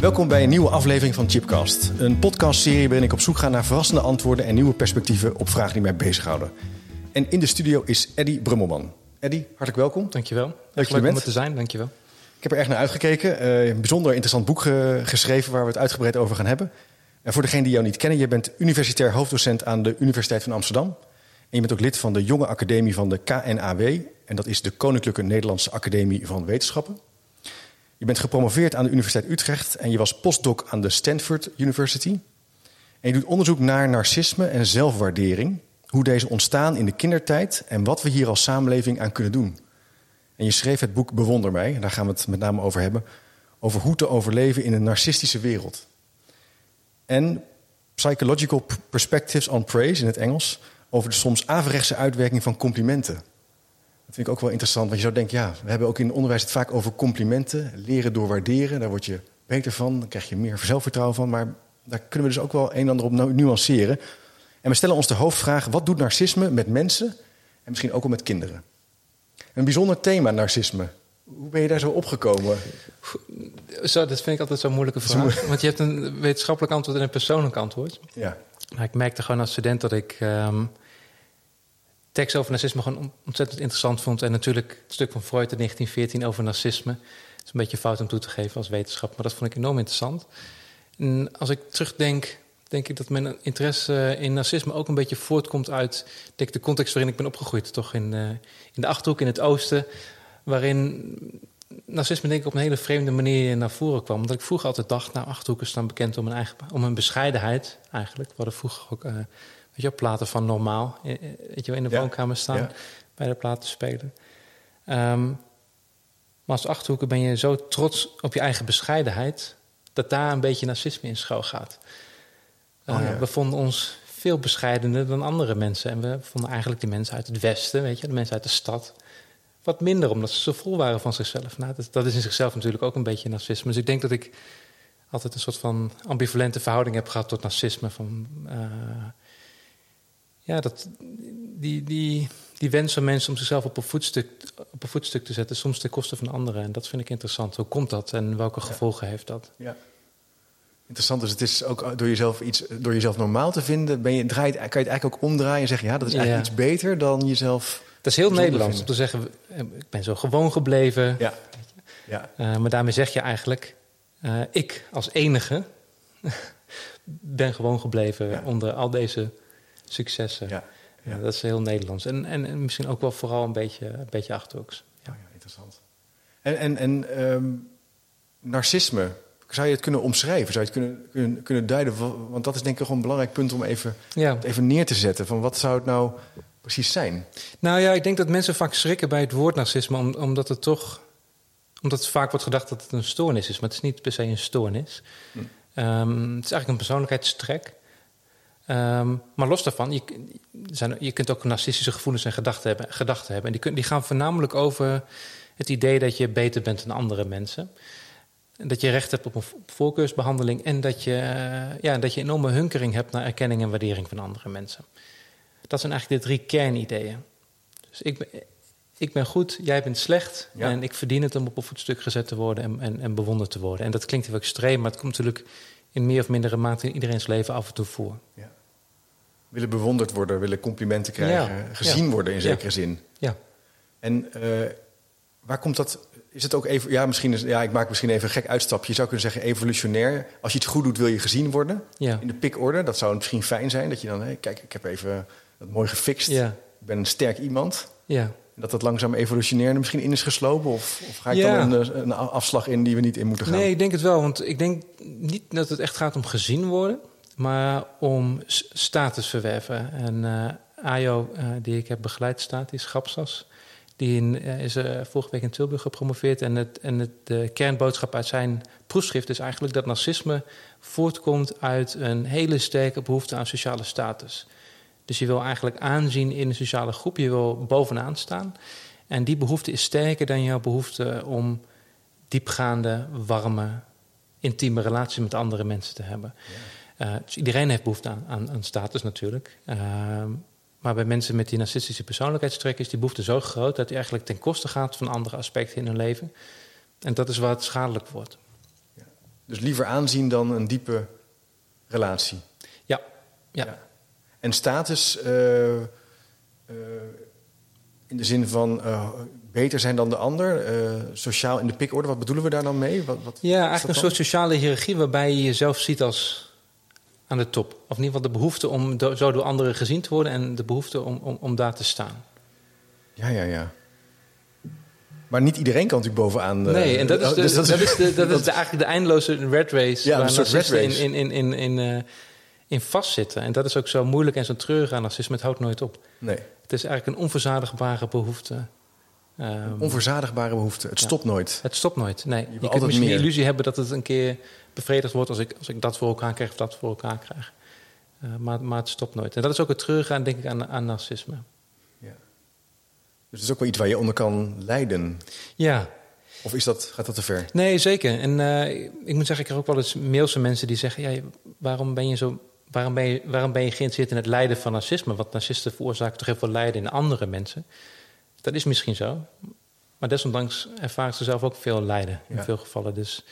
Welkom bij een nieuwe aflevering van Chipcast. Een podcastserie waarin ik op zoek ga naar verrassende antwoorden en nieuwe perspectieven op vragen die mij bezighouden. En in de studio is Eddy Brummelman. Eddy, hartelijk welkom. Dankjewel. Leuk je leuk om er te zijn, dankjewel. Ik heb er erg naar uitgekeken. Eh, een bijzonder interessant boek geschreven waar we het uitgebreid over gaan hebben. En voor degenen die jou niet kennen, je bent universitair hoofddocent aan de Universiteit van Amsterdam. En je bent ook lid van de Jonge Academie van de KNAW. En dat is de Koninklijke Nederlandse Academie van Wetenschappen. Je bent gepromoveerd aan de Universiteit Utrecht en je was postdoc aan de Stanford University. En je doet onderzoek naar narcisme en zelfwaardering. Hoe deze ontstaan in de kindertijd en wat we hier als samenleving aan kunnen doen. En je schreef het boek Bewonder mij, daar gaan we het met name over hebben. Over hoe te overleven in een narcistische wereld. En Psychological Perspectives on Praise in het Engels. Over de soms averechtse uitwerking van complimenten. Dat vind ik ook wel interessant, want je zou denken, ja, we hebben ook in het onderwijs het vaak over complimenten. Leren door waarderen, daar word je beter van, dan krijg je meer zelfvertrouwen van. Maar daar kunnen we dus ook wel een en ander op nu- nuanceren. En we stellen ons de hoofdvraag, wat doet narcisme met mensen en misschien ook al met kinderen? Een bijzonder thema, narcisme. Hoe ben je daar zo opgekomen? Zo, dat vind ik altijd zo'n moeilijke vraag. Want je hebt een wetenschappelijk antwoord en een persoonlijk antwoord. Ja, Maar ik merkte gewoon als student dat ik ehm tekst over narcisme gewoon on- ontzettend interessant vond. En natuurlijk het stuk van Freud in 1914 over narcisme. Het is een beetje fout om toe te geven als wetenschap, maar dat vond ik enorm interessant. En als ik terugdenk, denk ik dat mijn interesse in narcisme ook een beetje voortkomt uit de context waarin ik ben opgegroeid. Toch in, eh, in de achterhoek in het oosten, waarin narcisme denk ik op een hele vreemde manier naar voren kwam. Omdat ik vroeger altijd dacht, nou, Achterhoekers staan bekend om hun, eigen, om hun bescheidenheid eigenlijk. We hadden vroeger ook eh, weet je, platen van Normaal eh, eh, weet je, in de Ja, woonkamer staan ja. bij de platen spelen. Ehm, maar als Achterhoeker ben je zo trots op je eigen bescheidenheid... dat daar een beetje narcisme in schuil gaat. Oh, Eh, ja. We vonden ons veel bescheidener dan andere mensen. En we vonden eigenlijk de mensen uit het westen, weet je, de mensen uit de stad wat minder, omdat ze zo vol waren van zichzelf. Nou, dat, dat is in zichzelf natuurlijk ook een beetje narcisme. Dus ik denk dat ik altijd een soort van ambivalente verhouding heb gehad tot narcisme. Van, ja, dat, die, die, die wens van mensen om zichzelf op een, voetstuk, op een voetstuk te zetten, soms ten koste van anderen. En dat vind ik interessant. Hoe komt dat en welke gevolgen heeft dat? ja. Interessant, dus het is ook door jezelf, iets, door jezelf normaal te vinden, ben je, draait, kan je het eigenlijk ook omdraaien en zeggen, ja, dat is eigenlijk Ja. iets beter dan jezelf... Dat is heel Nederlands om te zeggen, eh, ik ben zo gewoon gebleven. Ja, ja, Eh, maar daarmee zeg je eigenlijk, eh, ik als enige ben gewoon gebleven Ja. onder al deze successen. ja. Ja, ja. dat is heel Nederlands. En, en, en misschien ook wel vooral een beetje, een beetje achterhoeks. Oh ja, interessant. En, en, en ehm, narcisme, zou je het kunnen omschrijven? Zou je het kunnen, kunnen, kunnen duiden? Wa- Want dat is denk ik gewoon een belangrijk punt om even, Ja. even neer te zetten. Van wat zou het nou precies zijn? Nou ja, ik denk dat mensen vaak schrikken bij het woord narcisme, om- omdat het toch omdat het vaak wordt gedacht dat het een stoornis is, maar het is niet per se een stoornis. Hm. Ehm, het is eigenlijk een persoonlijkheidstrek. Ehm, maar los daarvan, je, zijn, je kunt ook narcistische gevoelens en gedachten hebben. Gedachten hebben. En die, kun- die gaan voornamelijk over het idee dat je beter bent dan andere mensen. En Dat je recht hebt op een vo- voorkeursbehandeling en dat je, eh, ja, dat je enorme hunkering hebt naar erkenning en waardering van andere mensen. Dat zijn eigenlijk de drie kernideeën. Dus ik ben, ik ben goed, jij bent slecht. Ja. En ik verdien het om op een voetstuk gezet te worden en, en, en bewonderd te worden. En dat klinkt heel extreem, maar het komt natuurlijk in meer of mindere mate in iedereen's leven af en toe voor. Ja. Willen bewonderd worden, willen complimenten krijgen, Ja, gezien ja. worden in zekere zin. Ja. En eh, waar komt dat? Is het ook even, ja, misschien is, ja, ik maak misschien even een gek uitstapje. Je zou kunnen zeggen evolutionair. Als je iets goed doet, wil je gezien worden. Ja. In de pikorde, dat zou misschien fijn zijn. Dat je dan, hé, kijk, ik heb even dat mooi gefixt. Ja. Ik ben een sterk iemand. Ja. Dat dat langzaam evolutionair er misschien in is geslopen? Of, of ga ik Ja. dan een, een afslag in die we niet in moeten gaan? Nee, ik denk het wel. Want ik denk niet dat het echt gaat om gezien worden, maar om status verwerven. En eh Ajo, eh, die ik heb begeleid, staat, die is Grapsas, Die in, eh, is uh, vorige week in Tilburg gepromoveerd. En, het, en het, de kernboodschap uit zijn proefschrift is eigenlijk dat narcisme voortkomt uit een hele sterke behoefte aan sociale status. Dus je wil eigenlijk aanzien in een sociale groep, je wil bovenaan staan. En die behoefte is sterker dan jouw behoefte om diepgaande, warme, intieme relaties met andere mensen te hebben. Uh, dus iedereen heeft behoefte aan, aan, aan status natuurlijk. Uh, maar bij mensen met die narcistische persoonlijkheidstrek is die behoefte zo groot dat die eigenlijk ten koste gaat van andere aspecten in hun leven. En dat is waar het schadelijk wordt. Ja. Dus liever aanzien dan een diepe relatie. Ja. ja. ja. En status uh, in de zin van uh, beter zijn dan de ander, sociaal in de pikorde, wat bedoelen we daar dan mee? Wat, wat ja, eigenlijk een soort sociale hiërarchie waarbij je jezelf ziet als aan de top. Of in ieder geval de behoefte om zo door anderen gezien te worden en de behoefte om, om, om daar te staan. Ja, ja, ja. Maar niet iedereen kan natuurlijk bovenaan. Uh, nee, en dat is, de, dus dat, dat is, de, dat is de, eigenlijk de eindeloze red race. Ja, waar narcisten in, in, in, in, in, uh, in vastzitten. En dat is ook zo moeilijk en zo treurig aan narcisme. Het houdt nooit op. Nee. Het is eigenlijk een onverzadigbare behoefte. Um, onverzadigbare behoefte. Het ja. stopt nooit. Het stopt nooit. Nee. Je, je kunt misschien meer. de illusie hebben dat het een keer bevredigd wordt als ik, als ik dat voor elkaar krijg of dat voor elkaar krijg. Uh, maar, maar het stopt nooit. En dat is ook het treurige aan, denk ik, aan, aan narcisme. Ja. Dus het is ook wel iets waar je onder kan lijden. Ja. Of is dat, gaat dat te ver? Nee, zeker. En uh, ik moet zeggen, ik krijg ook wel eens mails van mensen die zeggen... Ja, waarom ben je zo... Waarom ben je, waarom ben je geïnteresseerd in het lijden van narcisme? Want narcisten veroorzaken toch heel veel lijden in andere mensen. Dat is misschien zo. Maar desondanks ervaren ze zelf ook veel lijden in ja. veel gevallen. Dus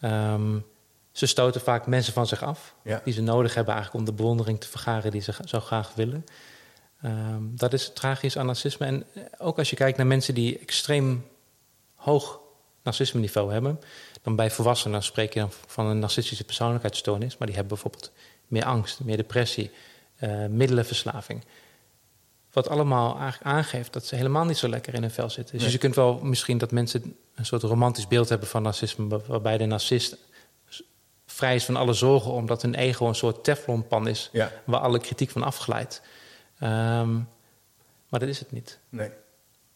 um, ze stoten vaak mensen van zich af, ja. die ze nodig hebben eigenlijk om de bewondering te vergaren die ze zo graag willen. Um, dat is tragisch aan narcisme. En ook als je kijkt naar mensen die extreem hoog narcisme-niveau hebben, dan bij volwassenen spreek je dan van een narcistische persoonlijkheidsstoornis, maar die hebben bijvoorbeeld meer angst, meer depressie, uh, middelenverslaving. Wat allemaal eigenlijk aangeeft dat ze helemaal niet zo lekker in hun vel zitten. Dus nee. je kunt wel misschien dat mensen een soort romantisch beeld hebben van narcisme, waarbij de narcist vrij is van alle zorgen, omdat hun ego een soort teflonpan is, ja. waar alle kritiek van afglijdt. Um, maar dat is het niet. Nee.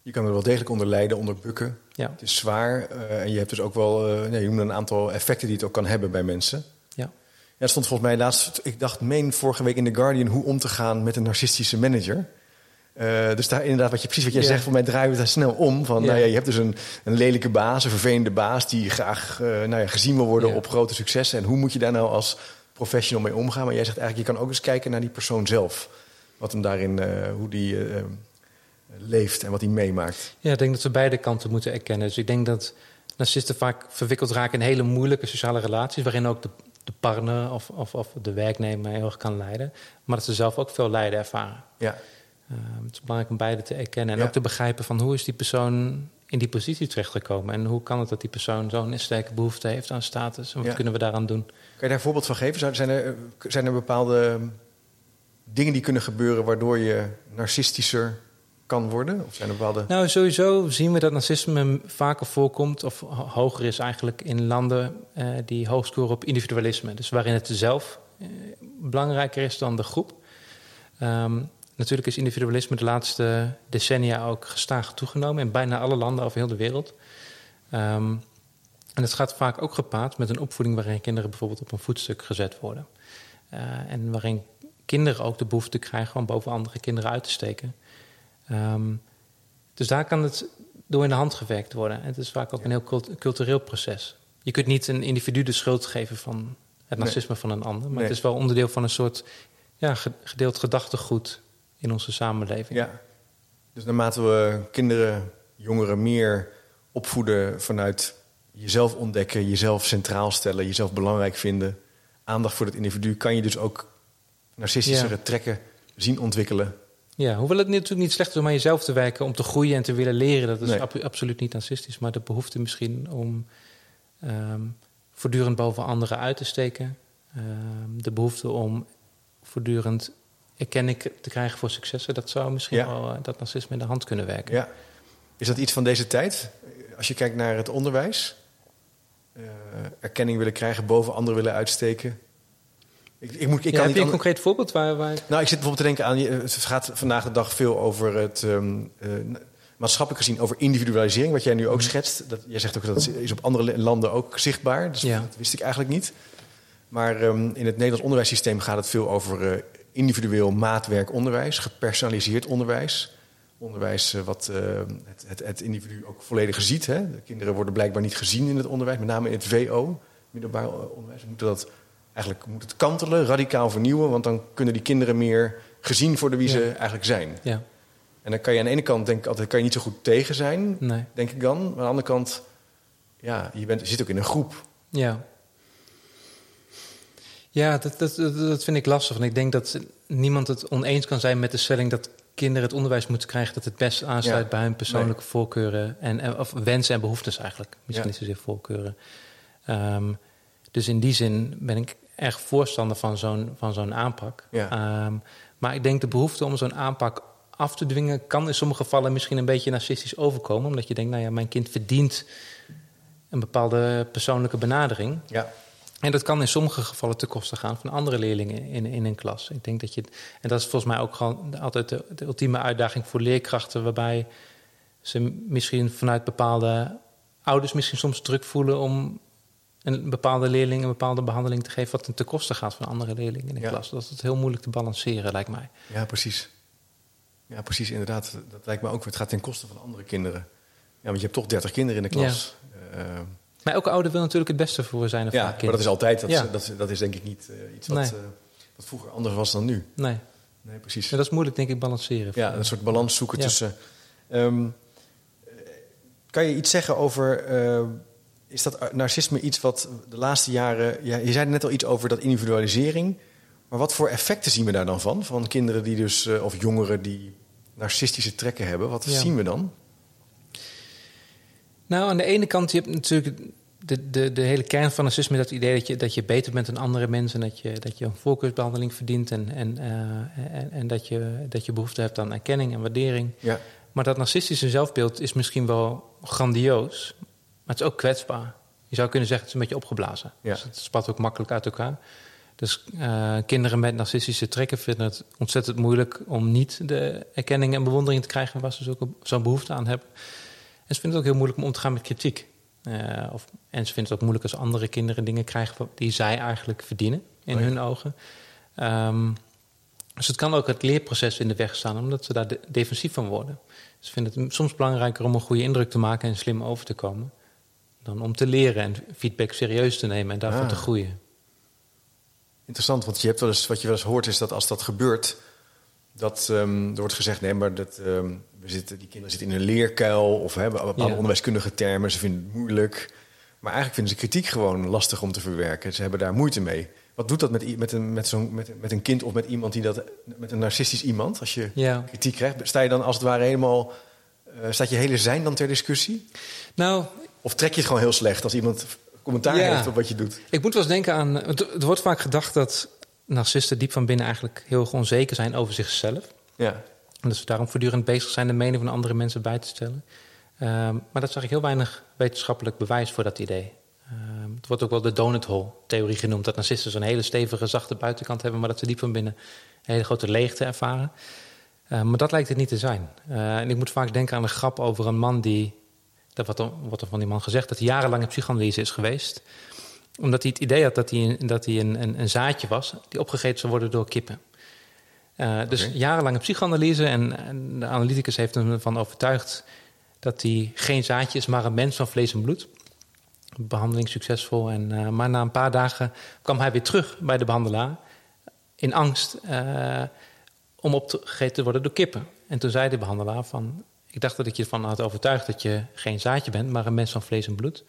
Je kan er wel degelijk onder lijden, onder bukken. Ja. Het is zwaar. Uh, en je hebt dus ook wel, uh, nee, je noemde een aantal effecten die het ook kan hebben bij mensen. Ja. Ja, het stond volgens mij laatst, ik dacht, meen vorige week in The Guardian, hoe om te gaan met een narcistische manager. Uh, dus daar inderdaad, wat je, precies wat jij zegt, voor mij draaien we daar snel om. Van, nou ja, je hebt dus een, een lelijke baas, een vervelende baas... die graag uh, nou ja, gezien wil worden op grote successen. En hoe moet je daar nou als professional mee omgaan? Maar jij zegt eigenlijk, je kan ook eens kijken naar die persoon zelf. Wat hem daarin, uh, hoe die leeft en wat hij meemaakt. Ja, ik denk dat we beide kanten moeten erkennen. Dus ik denk dat narcisten vaak verwikkeld raken in hele moeilijke sociale relaties... waarin ook de, de partner of, of, of de werknemer heel erg kan leiden. Maar dat ze zelf ook veel lijden ervaren. Ja. Uh, het is belangrijk om beide te erkennen en ja. ook te begrijpen van hoe is die persoon in die positie terechtgekomen en hoe kan het dat die persoon zo'n sterke behoefte heeft aan status en wat ja. kunnen we daaraan doen? Kan je daar een voorbeeld van geven? Zijn er, zijn er bepaalde dingen die kunnen gebeuren waardoor je narcistischer kan worden? Of zijn er bepaalde... Nou, sowieso zien we dat narcisme vaker voorkomt of hoger is eigenlijk in landen uh, die hoog scoren op individualisme. Dus waarin het zelf uh, belangrijker is dan de groep. Um, Natuurlijk is individualisme de laatste decennia ook gestaag toegenomen in bijna alle landen over heel de wereld. Um, en het gaat vaak ook gepaard met een opvoeding waarin kinderen bijvoorbeeld op een voetstuk gezet worden. Uh, en waarin kinderen ook de behoefte krijgen om boven andere kinderen uit te steken. Um, dus daar kan het door in de hand gewerkt worden. En het is vaak ook ja. een heel cult cultureel proces. Je kunt niet een individu de schuld geven van het narcisme nee. van een ander, maar nee. het is wel onderdeel van een soort ja, gedeeld gedachtegoed in onze samenleving. Ja. Dus naarmate we kinderen, jongeren meer opvoeden vanuit jezelf ontdekken, jezelf centraal stellen, jezelf belangrijk vinden, aandacht voor het individu, kan je dus ook narcistischere ja. trekken zien ontwikkelen. Ja, hoewel het natuurlijk niet slecht is om aan jezelf te werken, om te groeien en te willen leren. Dat is nee. ab absoluut niet narcistisch, maar de behoefte misschien om um, voortdurend boven anderen uit te steken. Um, de behoefte om voortdurend erkenning te krijgen voor successen, dat zou misschien ja. wel uh, dat narcisme in de hand kunnen werken. Ja. Is dat iets van deze tijd? Als je kijkt naar het onderwijs, uh, erkenning willen krijgen, boven anderen willen uitsteken. Ik, ik moet, ik ja, kan heb je een concreet voorbeeld waar, waar... Nou, ik zit bijvoorbeeld te denken aan... Het gaat vandaag de dag veel over het, um, uh, maatschappelijk gezien over individualisering, wat jij nu ook schetst. Dat, jij zegt ook dat is op andere landen ook zichtbaar. Dus Ja. dat wist ik eigenlijk niet. Maar ehm, in het Nederlands onderwijssysteem gaat het veel over eh, individueel maatwerk onderwijs, gepersonaliseerd onderwijs. Onderwijs eh, wat eh, het, het, het individu ook volledig ziet. Hè? De kinderen worden blijkbaar niet gezien in het onderwijs, met name in het VO, middelbaar onderwijs. We moeten dat eigenlijk moet het kantelen, radicaal vernieuwen, want dan kunnen die kinderen meer gezien worden wie ze eigenlijk zijn. Ja, En dan kan je aan de ene kant denk ik altijd kan je niet zo goed tegen zijn, nee. denk ik dan. Maar aan de andere kant, ja, je, bent, je zit ook in een groep. Ja. Ja, dat, dat, dat, vind ik lastig. Want ik denk dat niemand het oneens kan zijn met de stelling dat kinderen het onderwijs moeten krijgen dat het best aansluit Ja. bij hun persoonlijke voorkeuren en, of wensen en behoeftes eigenlijk. Misschien Ja. niet zozeer voorkeuren. Ehm, dus in die zin ben ik erg voorstander van zo'n, van zo'n aanpak. Ja. Ehm, maar ik denk de behoefte om zo'n aanpak af te dwingen kan in sommige gevallen misschien een beetje narcistisch overkomen. Omdat je denkt, nou ja, mijn kind verdient een bepaalde persoonlijke benadering. Ja, En dat kan in sommige gevallen ten koste gaan van andere leerlingen in, in een klas. Ik denk dat je, en dat is volgens mij ook gewoon altijd de, de ultieme uitdaging voor leerkrachten, waarbij ze misschien vanuit bepaalde ouders misschien soms druk voelen om een bepaalde leerling een bepaalde behandeling te geven, wat ten koste gaat van andere leerlingen in de Ja. klas. Dat is het heel moeilijk te balanceren, lijkt mij. ja, precies. Ja, precies, inderdaad. Dat lijkt me ook. Het gaat ten koste van andere kinderen. Ja, want je hebt toch 30 kinderen in de klas. Ja, Maar elke ouder wil natuurlijk het beste voor zijn of ja haar maar kind. dat is altijd. Dat, Ja. dat, dat is denk ik niet eh, iets wat, Nee. eh, wat vroeger anders was dan nu. Nee, Nee, precies. Ja, dat is moeilijk denk ik balanceren. Ja, een soort balans zoeken tussen. Ehm, eh, kan je iets zeggen over. is dat narcisme iets wat de laatste jaren. Ja, je zei net al iets over dat individualisering. Maar wat voor effecten zien we daar dan van? Van kinderen die dus. of jongeren die narcistische trekken hebben. Wat zien we dan? Nou, aan de ene kant, je hebt natuurlijk de, de, de hele kern van narcisme, dat idee dat je, dat je beter bent dan andere mensen, dat je, dat je een voorkeursbehandeling verdient en, en, eh, en, en dat, je, dat je behoefte hebt aan erkenning en waardering. Ja, Maar dat narcistische zelfbeeld is misschien wel grandioos, maar het is ook kwetsbaar. Je zou kunnen zeggen, het is een beetje opgeblazen. Ja. Dus het spat ook makkelijk uit elkaar. Dus eh, kinderen met narcistische trekken vinden het ontzettend moeilijk om niet de erkenning en bewondering te krijgen waar ze zo'n behoefte aan hebben. En ze vinden het ook heel moeilijk om om te gaan met kritiek. Eh, of, en ze vinden het ook moeilijk als andere kinderen dingen krijgen die zij eigenlijk verdienen in Oh ja. hun ogen. Ehm, dus het kan ook het leerproces in de weg staan, omdat ze daar de- defensief van worden. Ze vinden het soms belangrijker om een goede indruk te maken en slim over te komen, dan om te leren en feedback serieus te nemen en daarvan Ah. te groeien. interessant. Want je hebt wel eens, wat je wel eens hoort is dat als dat gebeurt. Dat ehm, er wordt gezegd: nee, maar dat, ehm, we zitten, die kinderen zitten in een leerkuil. Of hebben bepaalde Ja. onderwijskundige termen. Ze vinden het moeilijk. Maar eigenlijk vinden ze kritiek gewoon lastig om te verwerken. Ze hebben daar moeite mee. Wat doet dat met, met, een, met, zo'n, met, met een kind of met iemand die dat. met een narcistisch iemand? Als je Ja. kritiek krijgt, sta je dan als het ware helemaal. eh, staat je hele zijn dan ter discussie? Nou, Of trek je het gewoon heel slecht als iemand commentaar Ja. heeft op wat je doet? Ik moet wel eens denken aan. Het, het wordt vaak gedacht dat narcisten diep van binnen eigenlijk heel erg onzeker zijn over zichzelf. Ja. En dat ze daarom voortdurend bezig zijn de mening van andere mensen bij te stellen. Ehm, maar dat zag ik heel weinig wetenschappelijk bewijs voor dat idee. Ehm, het wordt ook wel de donut hole theorie genoemd. Dat narcisten zo'n hele stevige, zachte buitenkant hebben, maar dat ze diep van binnen een hele grote leegte ervaren. Ehm, maar dat lijkt het niet te zijn. Eh, en ik moet vaak denken aan een grap over een man die. Dat er, wordt er van die man gezegd dat hij jarenlang in psychoanalyse is geweest omdat hij het idee had dat hij, een, dat hij een, een, een zaadje was die opgegeten zou worden door kippen. Eh, dus Oké. jarenlang psychoanalyse en, en de analyticus heeft hem ervan overtuigd dat hij geen zaadje is, maar een mens van vlees en bloed. Behandeling succesvol. En, eh, maar na een paar dagen kwam hij weer terug bij de behandelaar in angst eh, om opgegeten te worden door kippen. En toen zei de behandelaar van, ik dacht dat ik je ervan had overtuigd dat je geen zaadje bent, maar een mens van vlees en bloed.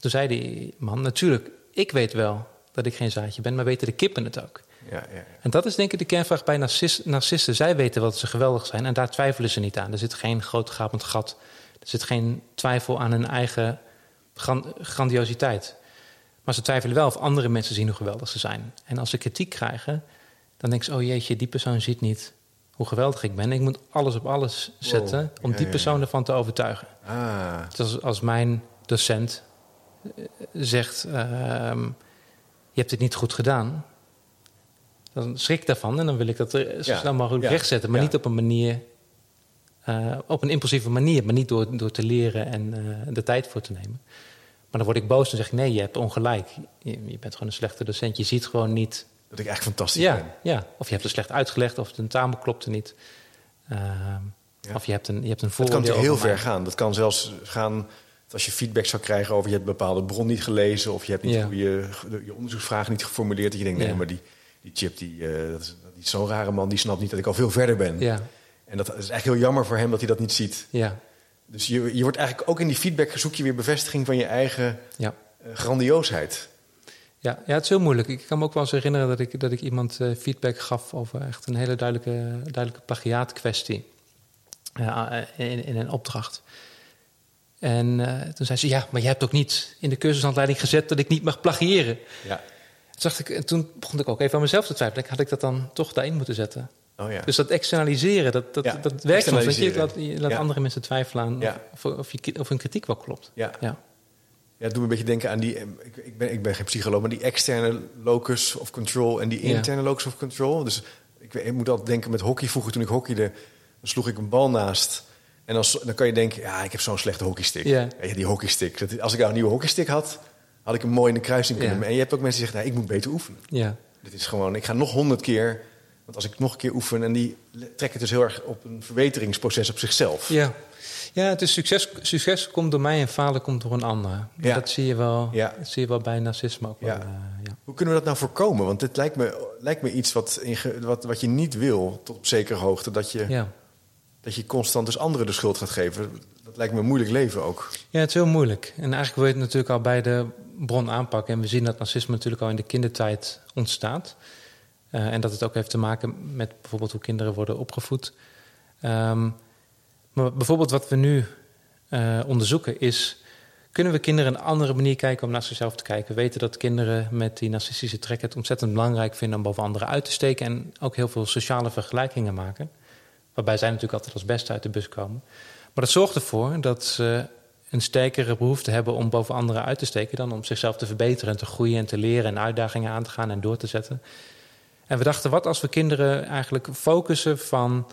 Toen zei die man, natuurlijk, ik weet wel dat ik geen zaadje ben, maar weten de kippen het ook. Ja, ja, ja. En dat is denk ik de kernvraag bij narcis- narcisten. Zij weten wat ze geweldig zijn en daar twijfelen ze niet aan. Er zit geen groot gapend gat. Er zit geen twijfel aan hun eigen gran- grandiositeit. Maar ze twijfelen wel of andere mensen zien hoe geweldig ze zijn. En als ze kritiek krijgen, dan denken ze... oh jeetje, die persoon ziet niet hoe geweldig ik ben. Ik moet alles op alles zetten om die persoon ervan te overtuigen. Ah, Dus als, als mijn docent zegt: ehm, Je hebt het niet goed gedaan. Dan schrik ik daarvan en dan wil ik dat er zo Ja, snel mogelijk ja, rechtzetten. Maar ja. niet op een manier Uh, op een impulsieve manier, maar niet door, door te leren en uh, de tijd voor te nemen. Maar dan word ik boos en zeg ik: nee, je hebt ongelijk. Je, je, bent gewoon een slechte docent. Je ziet gewoon niet. Dat ik echt fantastisch ja, ben. Ja, of je hebt het slecht uitgelegd, of de tentamen klopte niet. Ja. Of je hebt een, je hebt een voordeel. Dat kan heel ver gaan. Dat kan zelfs gaan als je feedback zou krijgen over je hebt een bepaalde bron niet gelezen of je hebt niet ja. je, je onderzoeksvragen niet geformuleerd. Dat je denkt, nee, maar die, die chip, die, uh, dat is, zo'n rare man, die snapt niet dat ik al veel verder ben. Ja. En dat is echt heel jammer voor hem dat hij dat niet ziet. Ja. Dus je, je wordt eigenlijk ook in die feedback zoek je weer bevestiging van je eigen ja. uh, grandioosheid. Ja, ja, het is heel moeilijk. Ik kan me ook wel eens herinneren dat ik, dat ik iemand uh, feedback gaf over echt een hele duidelijke, duidelijke plagiaatkwestie in, in een opdracht. En uh, toen zei ze, ja, maar je hebt ook niet in de cursushandleiding gezet dat ik niet mag plagiëren. Ja. Toen, dacht ik, en toen begon ik ook even aan mezelf te twijfelen. Had ik dat dan toch daarin moeten zetten? Oh, ja. Dus dat externaliseren, dat, dat, Ja, dat werkt soms. Want je laat, je laat Ja. andere mensen twijfelen aan of, of, je, of hun kritiek wel klopt. Ja. Ja. Ja, het doet me een beetje denken aan die. eh, Ik, ik, ben, ik ben geen psycholoog, maar die externe locus of control en die interne locus of control. Dus ik, ik moet altijd denken met hockey. Vroeger toen ik hockeyde, sloeg ik een bal naast. En dan, dan kan je denken, ja, ik heb zo'n slechte hockeystick. Ja. Die hockeystick. Dat, als ik nou een nieuwe hockeystick had, had ik hem mooi in de kruising kunnen. Ja. En je hebt ook mensen die zeggen, nou, ik moet beter oefenen. ja. Dit is gewoon, ik ga nog honderd keer. Want als ik nog een keer oefen, en die trekken dus heel erg op een verbeteringsproces op zichzelf. Ja, ja het is succes, succes komt door mij en falen komt door een ander. Ja. Dat, zie je wel, Ja. dat zie je wel bij narcisme ook wel. ja. Hoe kunnen we dat nou voorkomen? Want dit lijkt me, lijkt me iets wat, inge- wat, wat je niet wil, tot op zekere hoogte. Dat je, Ja. Dat je constant dus anderen de schuld gaat geven. Dat lijkt me een moeilijk leven ook. ja, het is heel moeilijk. En eigenlijk wil je het natuurlijk al bij de bron aanpakken. En we zien dat narcisme natuurlijk al in de kindertijd ontstaat. Eh, en dat het ook heeft te maken met bijvoorbeeld hoe kinderen worden opgevoed. Ehm, maar bijvoorbeeld wat we nu eh, onderzoeken is... kunnen we kinderen een andere manier kijken om naar zichzelf te kijken? We weten dat kinderen met die narcistische trek het ontzettend belangrijk vinden... om boven anderen uit te steken en ook heel veel sociale vergelijkingen maken. Waarbij zij natuurlijk altijd als beste uit de bus komen. Maar dat zorgt ervoor dat ze een sterkere behoefte hebben om boven anderen uit te steken... dan om zichzelf te verbeteren en te groeien en te leren... en uitdagingen aan te gaan en door te zetten. En we dachten, wat als we kinderen eigenlijk focussen van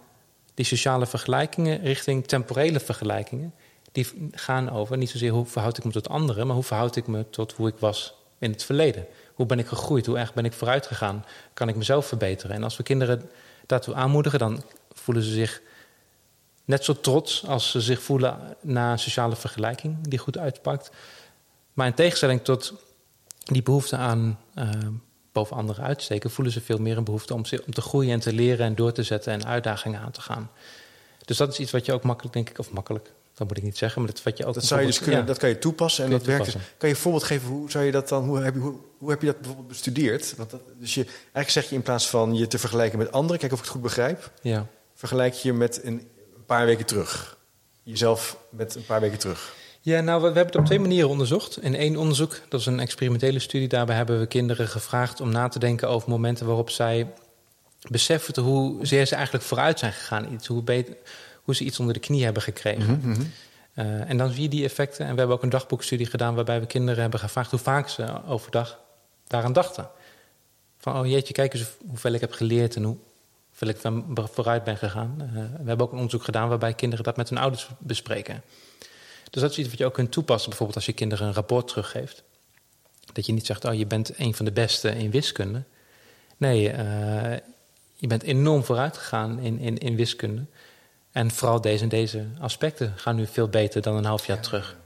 die sociale vergelijkingen richting temporele vergelijkingen. Die gaan over niet zozeer hoe verhoud ik me tot anderen, maar hoe verhoud ik me tot hoe ik was in het verleden. Hoe ben ik gegroeid? Hoe erg ben ik vooruit gegaan? Kan ik mezelf verbeteren? En als we kinderen daartoe aanmoedigen, dan voelen ze zich net zo trots als ze zich voelen na een sociale vergelijking die goed uitpakt. Maar in tegenstelling tot die behoefte aan eh, boven anderen uitsteken, voelen ze veel meer een behoefte om, zich- om te groeien en te leren en door te zetten en uitdagingen aan te gaan. Dus dat is iets wat je ook makkelijk, denk ik, of makkelijk, dat moet ik niet zeggen, maar dat wat je ook. Dat, zou je dus kunnen, ja. dat kan je toepassen en je dat werkt. dus. Kan je een voorbeeld geven, hoe, zou je dat dan, hoe, heb je, hoe, hoe heb je dat bijvoorbeeld bestudeerd? Want dat, dus je, eigenlijk zeg je in plaats van je te vergelijken met anderen, kijk of ik het goed begrijp, Ja. Vergelijk je met een, paar weken terug. Jezelf met een paar weken terug. Ja, nou, we, we hebben het op twee manieren onderzocht. In één onderzoek, dat is een experimentele studie, daarbij hebben we kinderen gevraagd om na te denken over momenten waarop zij beseffen hoe zeer ze eigenlijk vooruit zijn gegaan. Iets, hoe, beter, hoe ze iets onder de knie hebben gekregen. Mhm, Eh, en dan zie je die effecten. En we hebben ook een dagboekstudie gedaan waarbij we kinderen hebben gevraagd hoe vaak ze overdag daaraan dachten. Van, oh jeetje, kijk eens hoeveel ik heb geleerd en hoe- hoeveel ik van vooruit ben gegaan. Eh, we hebben ook een onderzoek gedaan waarbij kinderen dat met hun ouders bespreken. Dus dat is iets wat je ook kunt toepassen, bijvoorbeeld als je kinderen een rapport teruggeeft. Dat je niet zegt, oh je bent een van de beste in wiskunde. Nee, eh, je bent enorm vooruit gegaan in, in, in wiskunde. En vooral deze en deze aspecten gaan nu veel beter dan een half jaar terug.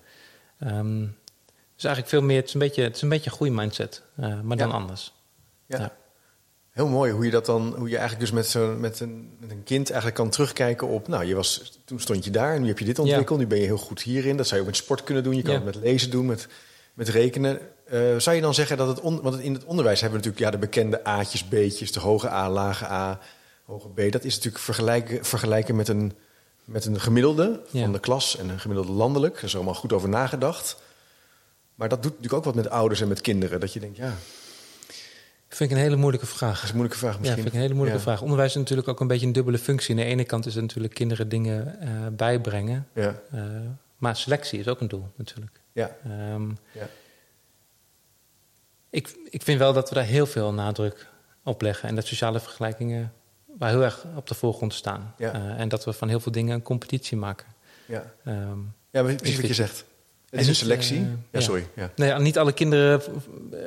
Ehm, dus eigenlijk veel meer, het is een beetje, het is een beetje een goede mindset, eh, maar dan anders. Ja. Ja. Heel mooi hoe je dat dan, hoe je eigenlijk dus met, zo, met, een, met een kind eigenlijk kan terugkijken op, nou, je was, toen stond je daar en nu heb je dit ontwikkeld, nu ben je heel goed hierin. Dat zou je ook met sport kunnen doen, je kan Ja. het met lezen doen, met, met rekenen. Eh, zou je dan zeggen dat het, on, want in het onderwijs hebben we natuurlijk ja, de bekende A'tjes, B'tjes, de hoge A, lage A, hoge B. Dat is natuurlijk vergelijken, vergelijken met een, met een gemiddelde Ja. van de klas en een gemiddelde landelijk. Daar is allemaal goed over nagedacht. Maar dat doet natuurlijk ook wat met ouders en met kinderen. Dat je denkt, ja, Vind ik een hele moeilijke vraag. is een moeilijke vraag Ja, misschien. vind ik een hele moeilijke Ja. vraag. Onderwijs is natuurlijk ook een beetje een dubbele functie. Aan de ene kant is het natuurlijk kinderen dingen eh, bijbrengen. Ja, eh, maar selectie is ook een doel natuurlijk. ja, Ehm, ja. ik, ik vind wel dat we daar heel veel nadruk op leggen. En dat sociale vergelijkingen waar heel erg op de voorgrond staan. Ja. Eh, en dat we van heel veel dingen een competitie maken. Ja, Ehm, ja precies wat je zegt. Het is een niet, selectie. eh, ja, ja. sorry. Ja. nee, niet alle kinderen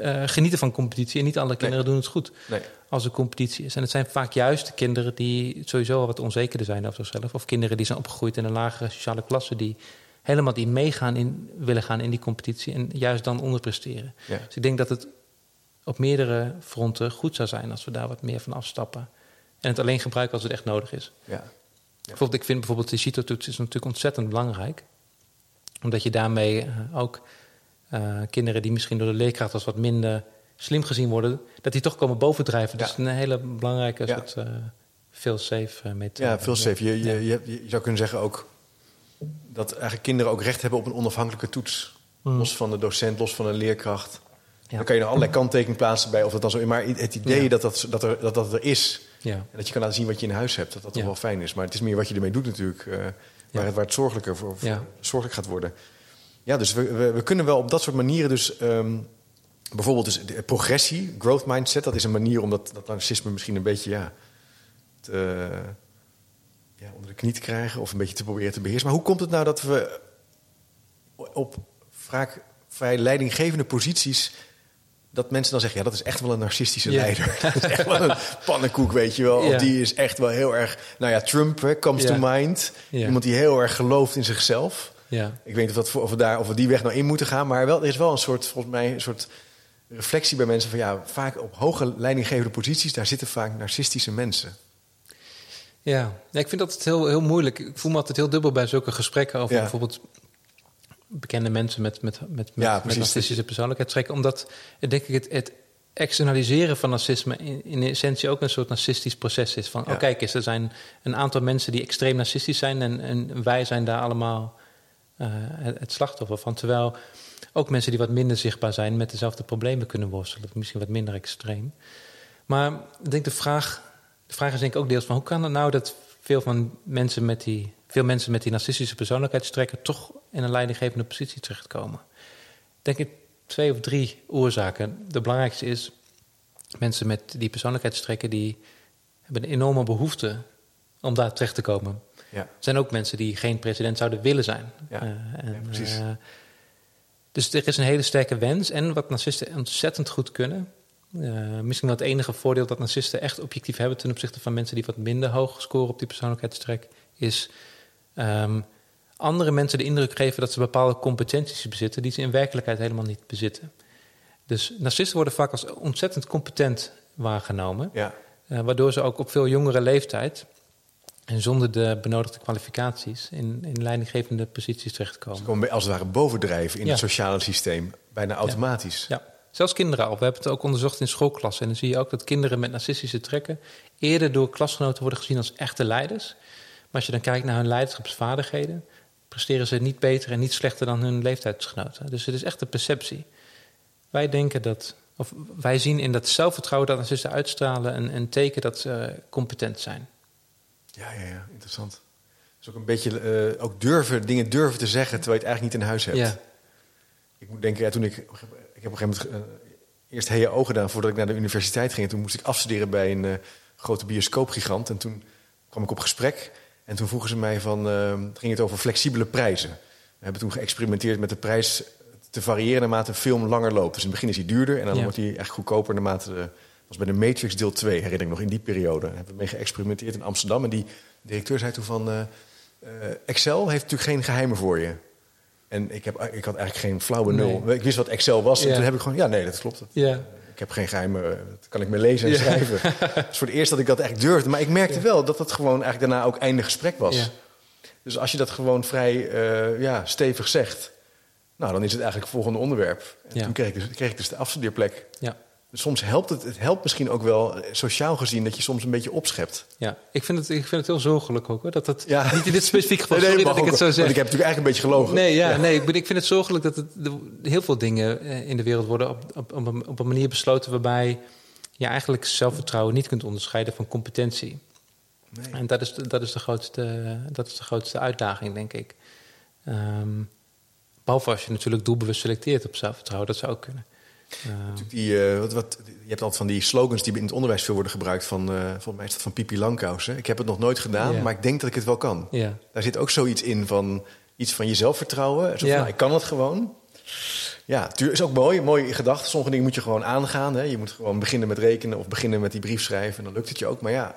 eh, genieten van competitie en niet alle kinderen doen het goed Nee. als er competitie is. En het zijn vaak juist de kinderen die sowieso al wat onzekerder zijn over zichzelf. Of kinderen die zijn opgegroeid in een lagere sociale klasse die helemaal niet meegaan in, willen gaan in die competitie en juist dan onderpresteren. Ja. Dus ik denk dat het op meerdere fronten goed zou zijn als we daar wat meer van afstappen. En het alleen gebruiken als het echt nodig is. Ja. Bijvoorbeeld, ik vind bijvoorbeeld de CITO-toets is natuurlijk ontzettend belangrijk. Omdat je daarmee eh, ook eh, kinderen die misschien door de leerkracht als wat minder slim gezien worden, dat die toch komen bovendrijven. Dus Ja. een hele belangrijke Ja. soort eh veel safe methode. Ja, veel safe. Je, je, je, je zou kunnen zeggen ook dat eigenlijk kinderen ook recht hebben op een onafhankelijke toets. Mm. Los van de docent, los van een leerkracht. Ja. Dan kan je nog allerlei kanttekeningen plaatsen bij of dat dan zo is. Maar het idee Ja. dat, dat, dat, er, dat dat er is. Ja. En dat je kan laten zien wat je in huis hebt. Dat dat toch wel fijn is. Maar het is meer wat je ermee doet natuurlijk. Waar, het, waar het zorgelijker voor, zorgelijk gaat worden. Ja, dus we, we, we kunnen wel op dat soort manieren dus... ehm, bijvoorbeeld dus de progressie, growth mindset. Dat is een manier om dat, dat narcisme misschien een beetje... Ja, te, ja, onder de knie te krijgen. Of een beetje te proberen te beheersen. Maar hoe komt het nou dat we op vaak vrij leidinggevende posities dat mensen dan zeggen, ja, dat is echt wel een narcistische leider. dat is echt wel een pannenkoek, weet je wel. Of die is echt wel heel erg... Nou ja, Trump hè, comes to mind. Iemand die heel erg gelooft in zichzelf. Ik weet niet of, dat voor, of, we daar, of we die weg nou in moeten gaan. Maar wel, er is wel een soort, volgens mij, een soort reflectie bij mensen van... ja, vaak op hoge leidinggevende posities... daar zitten vaak narcistische mensen. Ja. ik vind dat het heel, heel moeilijk. Ik voel me altijd heel dubbel bij zulke gesprekken over Ja. bijvoorbeeld bekende mensen met, met, met, met, Ja, met narcistische persoonlijkheidstrekken. Omdat denk ik het, het externaliseren van narcisme in, in essentie ook een soort narcistisch proces is. Van, Ja. oh kijk eens, er zijn een aantal mensen die extreem narcistisch zijn en, en wij zijn daar allemaal eh, het, het slachtoffer van. Terwijl ook mensen die wat minder zichtbaar zijn met dezelfde problemen kunnen worstelen. Misschien wat minder extreem. Maar ik denk de vraag, de vraag is denk ik ook deels van hoe kan het nou dat veel van mensen met die, veel mensen met die narcistische persoonlijkheidstrekken toch in een leidinggevende positie terechtkomen? Denk ik twee of drie oorzaken. De belangrijkste is mensen met die persoonlijkheidstrekken die hebben een enorme behoefte om daar terecht te komen. Ja. Er zijn ook mensen die geen president zouden willen zijn. Ja, Eh, en, ja, precies. eh, dus er is een hele sterke wens. En wat narcisten ontzettend goed kunnen. eh, misschien wel het enige voordeel dat narcisten echt objectief hebben ten opzichte van mensen die wat minder hoog scoren op die persoonlijkheidstrek, is ehm, andere mensen de indruk geven dat ze bepaalde competenties bezitten die ze in werkelijkheid helemaal niet bezitten. Dus narcisten worden vaak als ontzettend competent waargenomen. Ja. Eh, waardoor ze ook op veel jongere leeftijd en zonder de benodigde kwalificaties in, in leidinggevende posities terechtkomen. Ze komen als het ware bovendrijven in Ja. het sociale systeem. Bijna automatisch. Ja, zelfs kinderen al. We hebben het ook onderzocht in schoolklassen. En dan zie je ook dat kinderen met narcistische trekken eerder door klasgenoten worden gezien als echte leiders. Maar als je dan kijkt naar hun leiderschapsvaardigheden, presteren ze niet beter en niet slechter dan hun leeftijdsgenoten. Dus het is echt een perceptie. Wij denken dat, of wij zien in dat zelfvertrouwen dat narcisten uitstralen een, een teken dat ze competent zijn. Ja, ja, ja, interessant. Dus ook een beetje eh, ook durven, dingen durven te zeggen terwijl je het eigenlijk niet in huis hebt. Ja. Ik moet denken, ja, toen ik, ik heb op een gegeven moment eh, eerst HEO gedaan voordat ik naar de universiteit ging. En toen moest ik afstuderen bij een eh, grote bioscoopgigant. En toen kwam ik op gesprek. En toen vroegen ze mij van, eh, ging het over flexibele prijzen. We hebben toen geëxperimenteerd met de prijs te variëren naarmate een film langer loopt. Dus in het begin is hij duurder en dan Ja. wordt hij echt goedkoper naarmate de, was bij de Matrix deel 2, herinner ik nog, in die periode. Daar hebben we mee geëxperimenteerd in Amsterdam. En die directeur zei toen van, eh, eh, Excel heeft natuurlijk geen geheimen voor je. En ik, heb, ik had eigenlijk geen flauwe nul. Nee. Ik wist wat Excel was. En toen heb ik gewoon, ja, nee, dat klopt. Ja. Ik heb geen geheimen, eh, dat kan ik me lezen en schrijven. Het is voor het eerst dat ik dat echt durfde. Maar ik merkte wel dat dat gewoon eigenlijk daarna ook einde gesprek was. Dus als je dat gewoon vrij eh, ja, stevig zegt... nou, dan is het eigenlijk het volgende onderwerp. En toen kreeg ik, dus, kreeg ik dus de afstudeerplek. Ja. Soms helpt het, het helpt misschien ook wel, eh, sociaal gezien... dat je soms een beetje opschept. Ja, ik vind het, ik vind het heel zorgelijk ook hoor. Dat het, Ja. Niet in dit specifieke geval, Nee, nee, sorry mag dat ik het zo zeg. Ik heb natuurlijk eigenlijk een beetje gelogen. Nee, ja, nee ik, ben- ik vind het zorgelijk dat het, heel veel dingen eh, in de wereld worden op, op, op, een, op een manier besloten waarbij je eigenlijk zelfvertrouwen niet kunt onderscheiden van competentie. Nee. En dat is, de- dat, is de grootste, dat is de grootste uitdaging, denk ik. Ehm, behalve als je natuurlijk doelbewust selecteert op zelfvertrouwen, dat zou ook kunnen. Die, eh, wat, wat, je hebt altijd van die slogans die in het onderwijs veel worden gebruikt. Van, eh, volgens mij is dat van Pipi Langkous. Ik heb het nog nooit gedaan, maar ik denk dat ik het wel kan. Daar zit ook zoiets in van iets van je zelfvertrouwen. Zo nou, ik kan het gewoon. Ja, het is ook mooi, mooie gedachte. Sommige dingen moet je gewoon aangaan. Hè. Je moet gewoon beginnen met rekenen of beginnen met die brief schrijven. En dan lukt het je ook. Maar ja,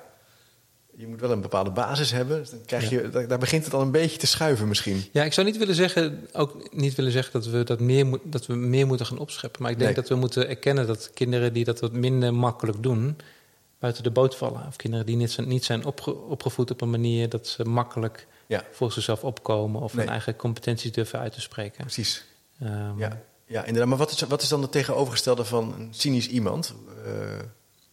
je moet wel een bepaalde basis hebben. Dus dan krijg je, daar, daar begint het al een beetje te schuiven misschien. Ja, ik zou niet willen zeggen, ook niet willen zeggen dat we, dat meer, moet- dat we meer moeten gaan opscheppen. Maar ik denk Nee. dat we moeten erkennen dat kinderen die dat wat minder makkelijk doen, buiten de boot vallen. Of kinderen die niet zijn, niet zijn opge- opgevoed op een manier dat ze makkelijk Ja, voor zichzelf opkomen of Nee. hun eigen competenties durven uit te spreken. precies. Ehm, Ja, ja inderdaad. Maar wat is, wat is dan het tegenovergestelde van een cynisch iemand? Eh,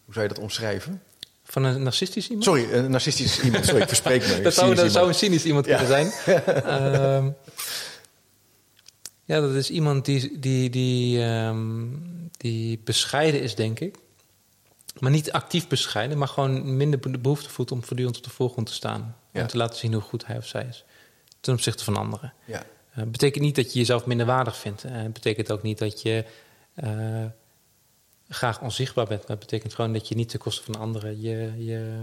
hoe zou je dat omschrijven? Van een narcistisch iemand? Sorry, een narcistisch iemand. Sorry, ik verspreek me. dat zou, dat zou een cynisch iemand Ja. kunnen zijn. Ehm, ja, dat is iemand die, die, die, ehm, die bescheiden is, denk ik. Maar niet actief bescheiden, maar gewoon minder be- behoefte voelt om voortdurend op de voorgrond te staan. Ja. En te laten zien hoe goed hij of zij is. Ten opzichte van anderen. Ja, Eh, betekent niet dat je jezelf minder waardig vindt. Eh, Het betekent ook niet dat je eh, graag onzichtbaar bent. Het betekent gewoon dat je niet ten koste van anderen je, je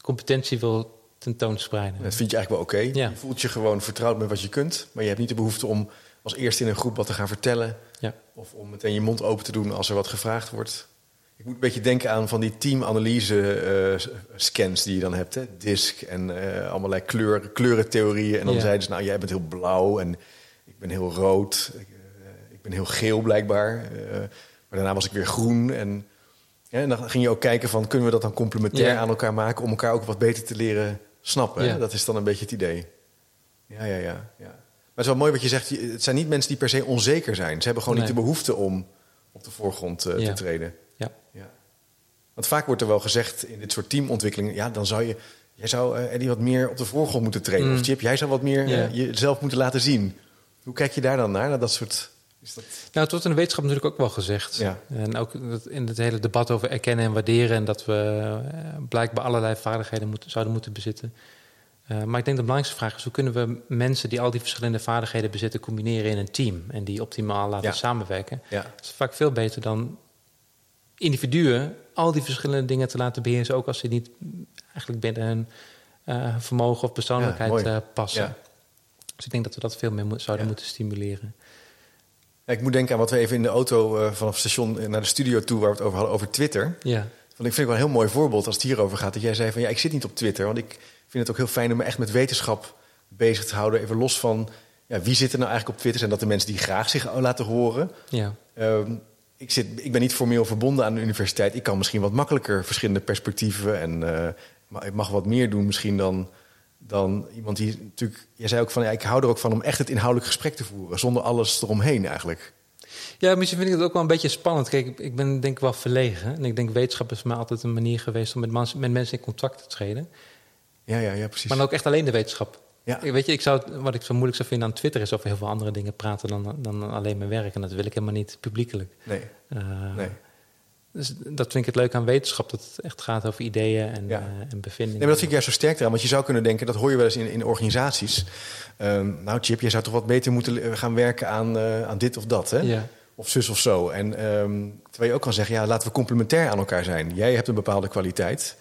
competentie wil tentoonspreiden. dat vind je eigenlijk wel oké. Ja. Je voelt je gewoon vertrouwd met wat je kunt. Maar je hebt niet de behoefte om als eerste in een groep wat te gaan vertellen. Ja. Of om meteen je mond open te doen als er wat gevraagd wordt. Ik moet een beetje denken aan van die teamanalyse-scans die je dan hebt. Hè? DISC en eh, allerlei kleuren, kleurentheorieën. En dan Ja. zeiden ze, nou, jij bent heel blauw en ik ben heel rood. Ik, eh, ik ben heel geel blijkbaar. Maar daarna was ik weer groen. En, dan ging je ook kijken van, kunnen we dat dan complementair Ja. aan elkaar maken... om elkaar ook wat beter te leren snappen. Ja. Dat is dan een beetje het idee. Ja, ja, ja, ja. Maar het is wel mooi wat je zegt. Het zijn niet mensen die per se onzeker zijn. Ze hebben gewoon niet de behoefte om op de voorgrond eh, Ja. te treden. Ja. Ja. Want vaak wordt er wel gezegd in dit soort teamontwikkelingen... ja, dan zou je... Jij zou, eh, Eddie, wat meer op de voorgrond moeten treden. Mm. Of Chip, jij zou wat meer eh, jezelf moeten laten zien. Hoe kijk je daar dan naar? naar dat soort... Is dat... Nou, het wordt in de wetenschap natuurlijk ook wel gezegd. Ja. En ook in het hele debat over erkennen en waarderen... en dat we eh, blijkbaar allerlei vaardigheden moeten, zouden moeten bezitten. Eh, maar ik denk de belangrijkste vraag is... hoe kunnen we mensen die al die verschillende vaardigheden bezitten... combineren in een team en die optimaal laten Ja. samenwerken? Ja. Dat is vaak veel beter dan individuen... al die verschillende dingen te laten beheersen... ook als ze niet eigenlijk binnen hun eh, vermogen of persoonlijkheid passen. Dus ik denk dat we dat veel meer mo- zouden moeten stimuleren. Ik moet denken aan wat we even in de auto eh, vanaf het station naar de studio toe... waar we het over hadden, over Twitter. Ja, Want ik vind het wel een heel mooi voorbeeld als het hierover gaat. Dat jij zei van ja, ik zit niet op Twitter. Want ik vind het ook heel fijn om me echt met wetenschap bezig te houden. Even los van ja, wie zit er nou eigenlijk op Twitter? Zijn dat de mensen die graag zich laten horen? ja. Ehm, ik, zit, ik ben niet formeel verbonden aan de universiteit. Ik kan misschien wat makkelijker verschillende perspectieven. En eh, maar ik mag wat meer doen misschien dan, dan iemand die natuurlijk... Jij zei ook van ja, ik hou er ook van om echt het inhoudelijk gesprek te voeren. Zonder alles eromheen eigenlijk. Ja, misschien vind ik het ook wel een beetje spannend. Kijk, ik- ben denk ik wel verlegen. En ik denk wetenschap is voor mij altijd een manier geweest om met, met mensen in contact te treden. Ja, ja, ja, precies. Maar dan ook echt alleen de wetenschap. Ja. Ik- Weet je, ik zou, wat ik zo moeilijk zou vinden aan Twitter is over heel veel andere dingen praten dan, dan alleen mijn werk. En dat wil ik helemaal niet publiekelijk. Nee, Eh, nee. Dus dat vind ik het leuk aan wetenschap, dat het echt gaat over ideeën en, Ja. eh, en bevindingen. Nee, maar dat vind ik juist zo sterk eraan. Want je zou kunnen denken, dat hoor je wel eens in, in organisaties. Ehm, nou, Chip, je zou toch wat beter moeten le- gaan werken aan, eh, aan dit of dat, hè? Ja. Of zus of zo. En ehm, terwijl je ook kan zeggen, ja, laten we complementair aan elkaar zijn. Jij hebt een bepaalde kwaliteit.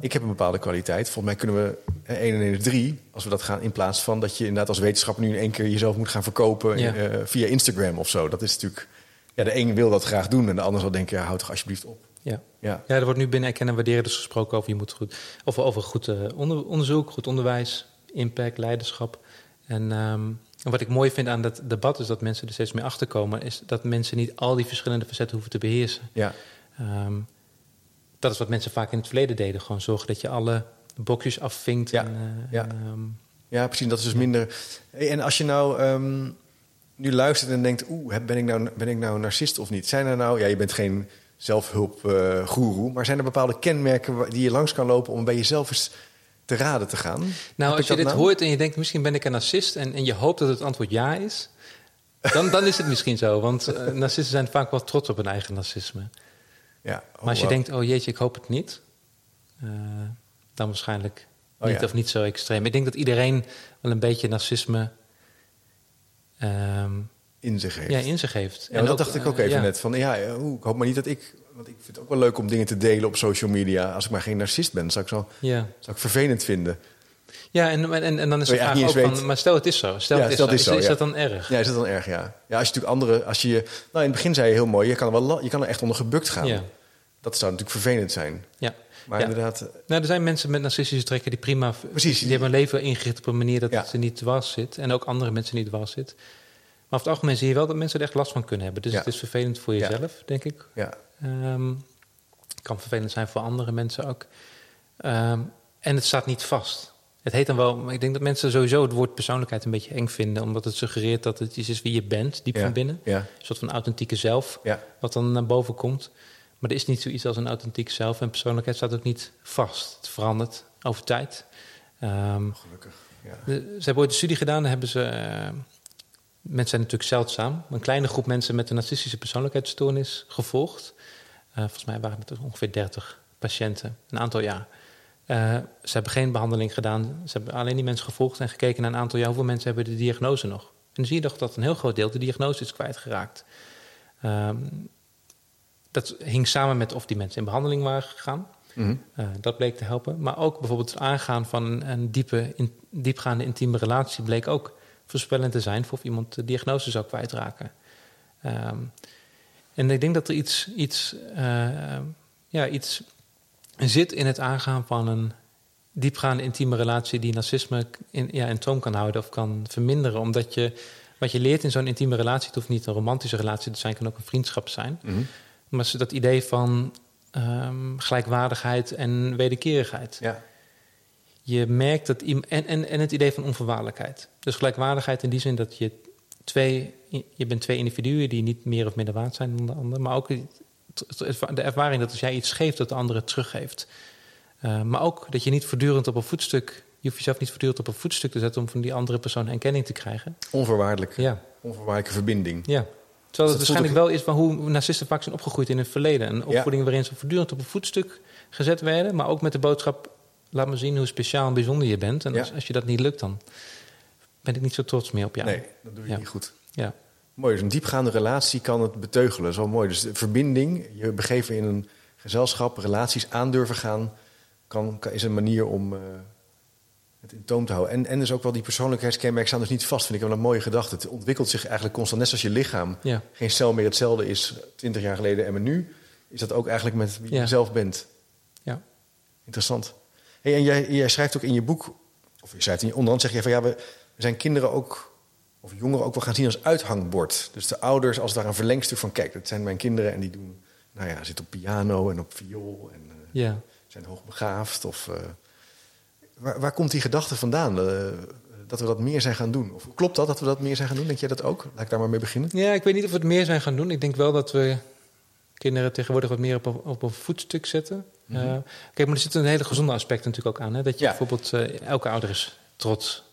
Ik heb een bepaalde kwaliteit. Volgens mij kunnen we eh, 1 en 1 is 3. Als we dat gaan in plaats van dat je inderdaad als wetenschapper nu in één keer jezelf moet gaan verkopen Ja. eh, via Instagram of zo. Dat is natuurlijk. Ja, de een wil dat graag doen en de ander zal denken, ja, houd toch alsjeblieft op. Ja. Ja, ja, er wordt nu binnen erkennen en waarderen dus gesproken over je moet goed, of over goed eh, onder- onderzoek, goed onderwijs, impact, leiderschap. En, ehm, en wat ik mooi vind aan dat debat is dat mensen er steeds meer achter komen, is dat mensen niet al die verschillende facetten hoeven te beheersen. ja, Ehm, dat is wat mensen vaak in het verleden deden, gewoon zorgen dat je alle boxjes afvinkt. Ja, En, eh, ja. en, ehm, ja precies. Dat is dus minder. En als je nou nu luistert en denkt, oeh, ben ik nou, ben ik nou een narcist of niet? Zijn er nou, ja, je bent geen zelfhulpgoeroe, maar zijn er bepaalde kenmerken die je langs kan lopen om bij jezelf eens te raden te gaan? Nou, Heb als je dit nou? hoort en je denkt, misschien ben ik een narcist... en, en je hoopt dat het antwoord ja is... dan, dan is het misschien zo. Want eh, narcisten zijn vaak wel trots op hun eigen narcisme. Ja, oh, Maar als je wauw. denkt, oh jeetje, ik hoop het niet... eh, dan waarschijnlijk Oh, niet ja. of niet zo extreem. Ik denk dat iedereen wel een beetje narcisme... ehm, in zich heeft. Ja, in zich heeft. Ja, dat dacht ik ook eh, even ja. net. Van, ja, ik hoop maar niet dat ik... Want ik vind het ook wel leuk om dingen te delen op social media. Als ik maar geen narcist ben, zou ik, zo, Ja, zou ik vervelend vinden. ja en, en, en dan is de vraag ook van... Maar stel het is zo. Stel het is stel zo. het is zo, is dat dan erg? Ja, is dat dan erg, ja. Ja, als je natuurlijk andere... Als je, nou, in het begin zei je heel mooi, je kan er, wel, je kan er echt onder gebukt gaan. Dat zou natuurlijk vervelend zijn. Ja. Maar Ja. inderdaad, eh, Nou, er zijn mensen met narcistische trekken die prima... Precies. Die hebben hun leven ingericht op een manier dat Ja. het ze niet dwars zit. En ook andere mensen niet dwars zit. Maar over het algemeen zie je wel dat mensen er echt last van kunnen hebben. Dus Ja. het is vervelend voor jezelf, denk ik. ja. Ehm, het kan vervelend zijn voor andere mensen ook. Ehm, en het staat niet vast. Het heet dan wel, maar ik denk dat mensen sowieso het woord persoonlijkheid een beetje eng vinden, omdat het suggereert dat het iets is wie je bent, diep Ja. van binnen. Ja. Een soort van authentieke zelf, Ja. wat dan naar boven komt. Maar er is niet zoiets als een authentiek zelf en persoonlijkheid staat ook niet vast. Het verandert over tijd. Ehm, Gelukkig. Ja. de- ze hebben ooit een studie gedaan, daar hebben ze. eh, mensen zijn natuurlijk zeldzaam. Een kleine groep mensen met een narcistische persoonlijkheidsstoornis gevolgd. Eh, volgens mij waren het ongeveer 30 patiënten, een aantal jaar. Eh, ze hebben geen behandeling gedaan. Ze hebben alleen die mensen gevolgd en gekeken naar een aantal jaar. Hoeveel mensen hebben de diagnose nog? En dan zie je toch dat een heel groot deel de diagnose is kwijtgeraakt. Ehm dat hing samen met of die mensen in behandeling waren gegaan. Mhm. Eh, dat bleek te helpen. Maar ook bijvoorbeeld het aangaan van een, een diepe, in, diepgaande intieme relatie bleek ook voorspellend te zijn voor of iemand de diagnose zou kwijtraken. Ehm, en ik denk dat er iets, iets, eh, ja, iets zit in het aangaan van een diepgaande intieme relatie die narcisme in, ja, in toom kan houden of kan verminderen. Omdat je wat je leert in zo'n intieme relatie, het hoeft niet een romantische relatie te zijn, kan ook een vriendschap zijn. Mhm. Maar ze- dat idee van ehm, gelijkwaardigheid en wederkerigheid. Ja. Je merkt dat en, en, en het idee van onvoorwaardelijkheid. Dus gelijkwaardigheid in die zin dat je twee, je bent twee individuen die niet meer of minder waard zijn dan de ander, maar ook de ervaring dat als jij iets geeft, dat de ander het teruggeeft. Eh, maar ook dat je niet voortdurend op een voetstuk, je hoeft jezelf niet voortdurend op een voetstuk te zetten om van die andere persoon erkenning te krijgen. Onvoorwaardelijk. Ja, Onvoorwaardelijke verbinding. ja. Terwijl het voelt waarschijnlijk wel is van hoe narcisten vaak zijn opgegroeid in het verleden. Een opvoeding waarin ze voortdurend op een voetstuk gezet werden, maar ook met de boodschap: laat me zien hoe speciaal en bijzonder je bent. En Ja. als, als je dat niet lukt, dan ben ik niet zo trots meer op jou. Nee, dat doe je Ja. niet goed. Ja. Mooi, dus een diepgaande relatie kan het beteugelen. Dat is wel mooi. Dus de verbinding, je begeven in een gezelschap, relaties aan durven gaan, kan, kan- is een manier om eh, het in toom te houden. En, en dus ook wel die persoonlijkheidskenmerken staan dus niet vast, vind ik wel een mooie gedachte. Het ontwikkelt zich eigenlijk constant, net zoals je lichaam Ja. geen cel meer hetzelfde is 20 jaar geleden en met nu, is dat ook eigenlijk met wie Ja. je zelf bent. Ja. Interessant. Hey, en jij, jij schrijft ook in je boek, of je schrijft in je onderhand, zeg je van ja, we, zijn kinderen ook, of jongeren ook wel gaan zien als uithangbord. Dus de ouders als daar een verlengstuk van, kijk, dat zijn mijn kinderen en die doen, nou ja, zitten op piano en op viool en ja. zijn hoogbegaafd. Of, eh, waar, waar komt die gedachte vandaan? eh, dat we dat meer zijn gaan doen? Of klopt dat, dat we dat meer zijn gaan doen? Denk jij dat ook? Laat ik daar maar mee beginnen. Ja, ik weet niet of we het meer zijn gaan doen. Ik denk wel dat we kinderen tegenwoordig wat meer op een, op een voetstuk zetten. Eh, kijk, maar er zit een hele gezonde aspect natuurlijk ook aan. Hè? Dat je Ja. bijvoorbeeld, eh, elke ouder is trots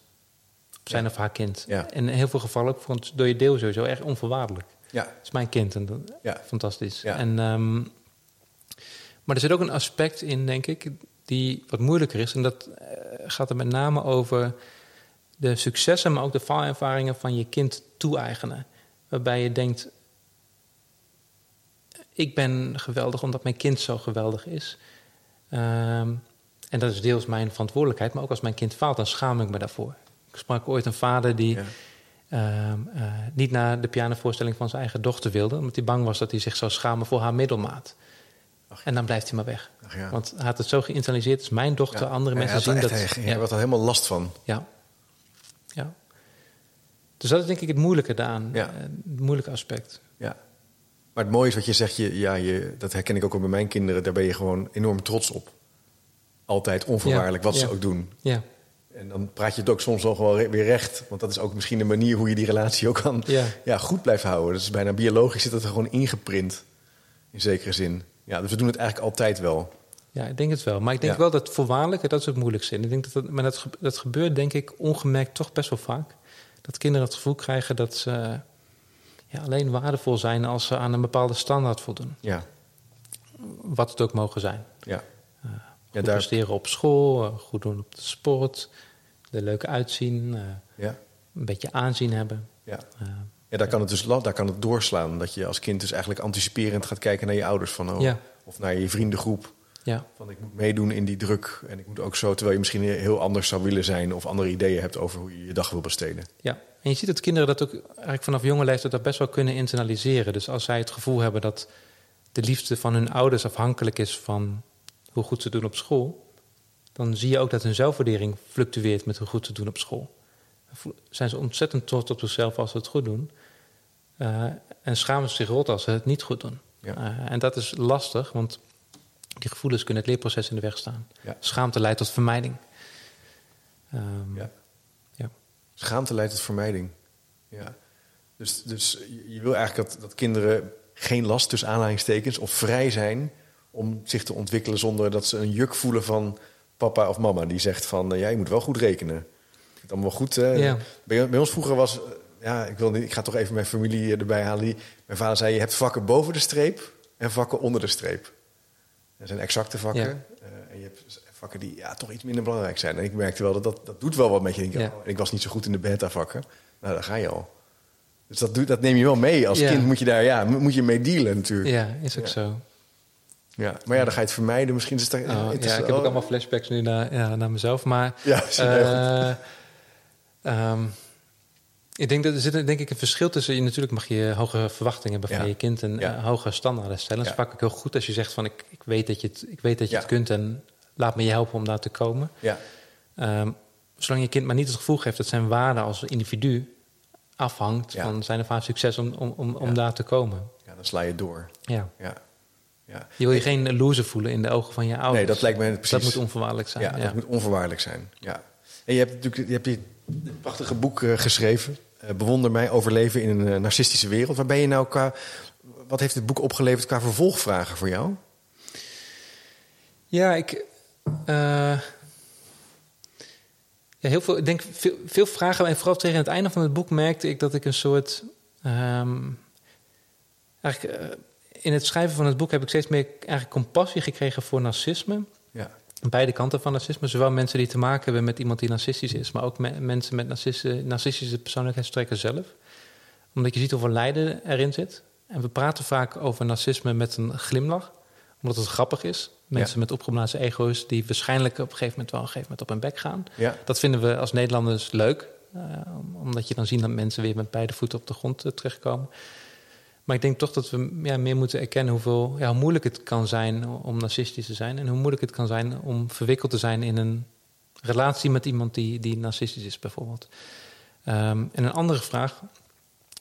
op zijn Ja. of haar kind. Ja. En in heel veel gevallen het door je deel sowieso erg onvoorwaardelijk. Ja, Het is mijn kind en dat, fantastisch. Ja. En, ehm, maar er zit ook een aspect in, denk ik, die wat moeilijker is. En dat eh, gaat er met name over de successen, maar ook de faalervaringen van je kind toe-eigenen. Waarbij je denkt, ik ben geweldig omdat mijn kind zo geweldig is. Ehm, en dat is deels mijn verantwoordelijkheid, maar ook als mijn kind faalt, dan schaam ik me daarvoor. Ik sprak ooit een vader die Ja. ehm, eh, niet naar de pianovoorstelling van zijn eigen dochter wilde, omdat hij bang was dat hij zich zou schamen voor haar middelmaat. Ach, En dan blijft hij maar weg. Ach ja. Want hij had het zo geïnternaliseerd, is mijn dochter, Ja. andere mensen hij zien dat. Hij, ja. hij had er helemaal last van. Ja. ja. Dus dat is denk ik het moeilijke daaraan. Ja. eh, Het moeilijke aspect. Ja. Maar het mooie is wat je zegt, je, ja, je, dat herken ik ook al bij mijn kinderen, daar ben je gewoon enorm trots op. Altijd onvoorwaardelijk, wat ze ook doen. Ja. En dan praat je het ook soms wel gewoon re- weer recht. Want dat is ook misschien een manier hoe je die relatie ook kan Ja. ja, goed blijft houden. Dat is bijna biologisch zit dat er gewoon ingeprint. In zekere zin. Ja, dus we doen het eigenlijk altijd wel. Ja, ik denk het wel. Maar ik denk Ja. wel dat voorwaardelijke, dat is het moeilijkste. En ik denk dat dat, maar dat, dat gebeurt denk ik ongemerkt toch best wel vaak. Dat kinderen het gevoel krijgen dat ze ja, alleen waardevol zijn als ze aan een bepaalde standaard voldoen. Ja, Wat het ook mogen zijn. ja. Goed ja daar, presteren op school, eh, goed doen op de sport, er leuk uitzien, eh, ja, een beetje aanzien hebben. ja. Ja, daar kan het dus daar kan het doorslaan. Dat je als kind dus eigenlijk anticiperend gaat kijken naar je ouders. Van, oh, Ja. Of naar je vriendengroep. Ja, Van ik moet meedoen in die druk. En ik moet ook zo, terwijl je misschien heel anders zou willen zijn. Of andere ideeën hebt over hoe je je dag wil besteden. ja. En je ziet dat kinderen dat ook eigenlijk vanaf jonge leeftijd dat best wel kunnen internaliseren. Dus als zij het gevoel hebben dat de liefde van hun ouders afhankelijk is van hoe goed ze doen op school, dan zie je ook dat hun zelfwaardering fluctueert met hoe goed ze doen op school. Zijn ze ontzettend trots op zichzelf als ze het goed doen. Eh, en schamen ze zich rot als ze het niet goed doen. Ja. Eh, en dat is lastig, want die gevoelens kunnen het leerproces in de weg staan. Ja. Schaamte leidt tot vermijding. Ehm, Ja. ja. Schaamte leidt tot vermijding. Ja. Dus, dus je- wil eigenlijk dat, dat kinderen geen last tussen aanhalingstekens of vrij zijn om zich te ontwikkelen zonder dat ze een juk voelen van papa of mama die zegt van eh, ja, je moet wel goed rekenen. Het allemaal wel goed. Ja. Bij, bij ons vroeger was, ja, ik, wil niet, ik ga toch even mijn familie erbij halen. Die, mijn vader zei: je hebt vakken boven de streep en vakken onder de streep. Dat zijn exacte vakken. Ja. Eh, en je hebt vakken die ja, toch iets minder belangrijk zijn. En ik merkte wel dat dat, dat doet wel wat met je. Ik, Ja. oh, ik was niet zo goed in de beta-vakken. Nou, daar ga je al. Dus dat, doet, dat neem je wel mee. Als Ja. kind moet je daar ja, mo- moet je mee dealen natuurlijk. Ja. ja, is ook Ja. zo. Maar ja, dan ga je het vermijden. Misschien is het Oh, ja, ik heb ook allemaal flashbacks nu naar, ja, naar mezelf. Maar Ja, is heel goed. eh, ehm, ik denk dat er zit denk ik een verschil tussen. Je, natuurlijk mag je hoge verwachtingen hebben van Ja. je kind en Ja. eh, hoge standaarden stellen. Dat is vaak ook heel goed als je zegt van ik, ik weet dat je het, ik weet dat je het kunt en laat me je helpen om daar te komen. Ja, Ehm, zolang je kind maar niet het gevoel geeft dat zijn waarde als individu afhangt van zijn of haar succes om, om, om, om daar te komen. ja, dan sla je door. Ja. Ja. Ja. Je wil je geen loser voelen in de ogen van je ouders. Nee, dat lijkt me precies. Dat moet onvoorwaardelijk zijn. Ja, dat moet onvoorwaardelijk zijn. Ja. En je hebt natuurlijk je hebt dit prachtige boek eh, geschreven. eh, Bewonder mij overleven in een eh, narcistische wereld. Waar ben je nou qua. Wat heeft het boek opgeleverd qua vervolgvragen voor jou? Ja, ik. ja, heel veel, ik denk veel, veel vragen. En vooral tegen het einde van het boek merkte ik dat ik een soort. ehm, eigenlijk, in het schrijven van het boek heb ik steeds meer eigenlijk compassie gekregen voor narcisme. Ja. Beide kanten van narcisme. Zowel mensen die te maken hebben met iemand die narcistisch is, maar ook me- mensen met narcistische, narcistische persoonlijkheidstrekken zelf. Omdat je ziet hoeveel lijden erin zit. En we praten vaak over narcisme met een glimlach, omdat het grappig is. Mensen Ja. met opgeblazen ego's die waarschijnlijk op een gegeven moment wel een gegeven moment op hun bek gaan. Ja. Dat vinden we als Nederlanders leuk, eh, omdat je dan ziet dat mensen weer met beide voeten op de grond eh, terechtkomen. Maar ik denk toch dat we ja, meer moeten erkennen hoeveel, ja, hoe moeilijk het kan zijn om narcistisch te zijn. En hoe moeilijk het kan zijn om verwikkeld te zijn in een relatie met iemand die, die narcistisch is, bijvoorbeeld. Ehm, en een andere vraag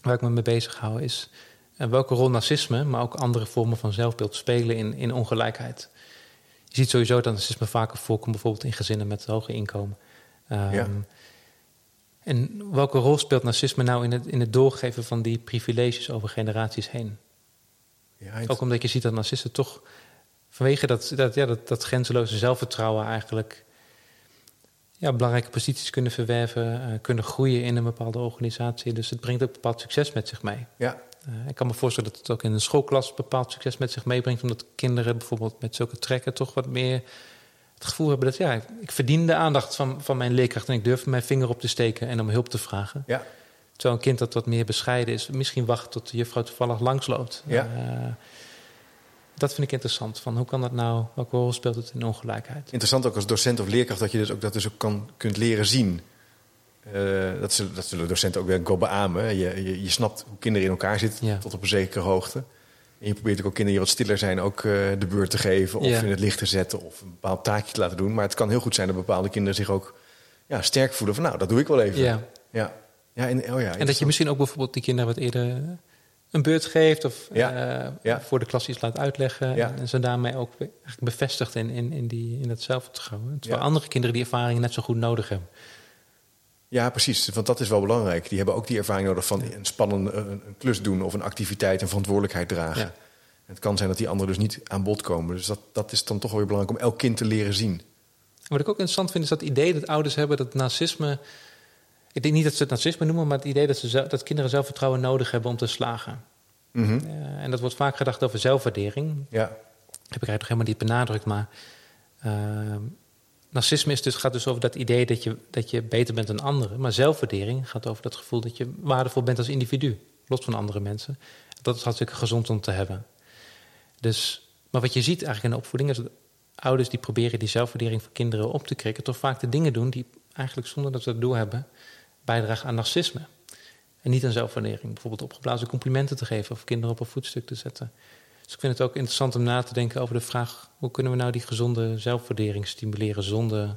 waar ik me mee bezig hou is eh, welke rol narcisme, maar ook andere vormen van zelfbeeld spelen in, in ongelijkheid. Je ziet sowieso dat narcisme vaker voorkomt, bijvoorbeeld in gezinnen met hoge inkomen. Ehm. En welke rol speelt narcisme nou in het, in het doorgeven van die privileges over generaties heen? Ja, Ook omdat je ziet dat narcisten toch vanwege dat, dat, ja, dat, dat grenzeloze zelfvertrouwen eigenlijk ja, belangrijke posities kunnen verwerven, eh, kunnen groeien in een bepaalde organisatie. Dus het brengt ook bepaald succes met zich mee. ja. Eh, ik kan me voorstellen dat het ook in een schoolklas bepaald succes met zich meebrengt, omdat kinderen bijvoorbeeld met zulke trekken toch wat meer het gevoel hebben dat ja, ik verdien de aandacht van, van mijn leerkracht en ik durf mijn vinger op te steken en om hulp te vragen. ja. Terwijl een kind dat wat meer bescheiden is, misschien wacht tot de juffrouw toevallig langsloopt. Ja. Eh, dat vind ik interessant. Van hoe kan dat nou? Welke rol speelt het in ongelijkheid? Interessant ook als docent of leerkracht dat je dus ook, dat dus ook kan, kunt leren zien. Eh, dat, zullen, dat zullen docenten ook wel wel beamen. Je, je, je snapt hoe kinderen in elkaar zitten Ja. tot op een zekere hoogte. En je probeert ook, ook kinderen die wat stiller zijn ook eh, de beurt te geven. Of Ja. in het licht te zetten of een bepaald taakje te laten doen. Maar het kan heel goed zijn dat bepaalde kinderen zich ook ja, sterk voelen. Van nou, dat doe ik wel even. Ja. ja. ja en, oh ja, En dat je misschien ook bijvoorbeeld die kinderen wat eerder een beurt geeft of Ja. eh, Ja. voor de klas iets laat uitleggen. Ja. En ze daarmee ook eigenlijk bevestigt in, in, in, die, in dat zelfvertrouwen. Terwijl andere kinderen die ervaringen net zo goed nodig hebben. Ja, precies. Want dat is wel belangrijk. Die hebben ook die ervaring nodig van een spannende een, een klus doen of een activiteit en verantwoordelijkheid dragen. Ja. Het kan zijn dat die anderen dus niet aan bod komen. Dus dat, dat is dan toch wel weer belangrijk om elk kind te leren zien. En wat ik ook interessant vind is dat idee dat ouders hebben dat narcisme. Ik denk niet dat ze het narcisme noemen, maar het idee dat, ze dat kinderen zelfvertrouwen nodig hebben om te slagen. Mhm. Eh, en dat wordt vaak gedacht over zelfwaardering. Ja, heb ik eigenlijk nog helemaal niet benadrukt, maar ehm, narcisme is dus, gaat dus over dat idee dat je, dat je beter bent dan anderen. Maar zelfwaardering gaat over dat gevoel dat je waardevol bent als individu. los van andere mensen. Dat is hartstikke gezond om te hebben. Dus, maar wat je ziet eigenlijk in de opvoeding is dat ouders die proberen die zelfwaardering van kinderen op te krikken, toch vaak de dingen doen die eigenlijk zonder dat ze het hebben bijdragen aan narcisme. En niet aan zelfwaardering. Bijvoorbeeld opgeblazen complimenten te geven of kinderen op een voetstuk te zetten. Dus ik vind het ook interessant om na te denken over de vraag: hoe kunnen we nou die gezonde zelfwaardering stimuleren zonder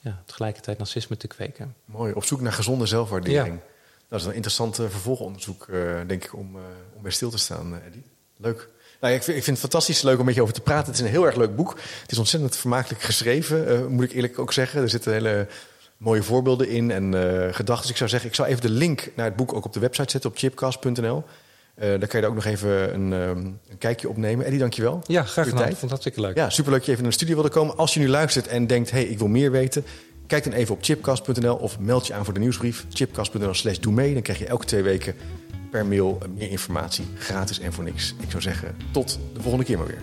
ja, tegelijkertijd narcisme te kweken? Mooi, op zoek naar gezonde zelfwaardering. Dat is een interessant vervolgonderzoek, uh, denk ik, om, uh, om bij stil te staan, Eddie. Leuk. Nou, ik, vind, ik vind het fantastisch leuk om met je over te praten. Het is een heel erg leuk boek. Het is ontzettend vermakelijk geschreven, moet ik eerlijk ook zeggen. Er zitten hele mooie voorbeelden in en gedachten. Dus ik zou zeggen, ik zal even de link naar het boek ook op de website zetten op chipcast.nl. Uh, daar kan je ook nog even een, um, een kijkje op nemen. Eddie, dankjewel. Ja, graag gedaan. Ik vond het hartstikke leuk. Ja, superleuk dat je even naar de studio wilde komen. Als je nu luistert en denkt, hey, ik wil meer weten... kijk dan even op chipcast.nl of meld je aan voor de nieuwsbrief. chipcast.nl slash doe mee. Dan krijg je elke twee weken per mail meer informatie. Gratis en voor niks. Ik zou zeggen, tot de volgende keer maar weer.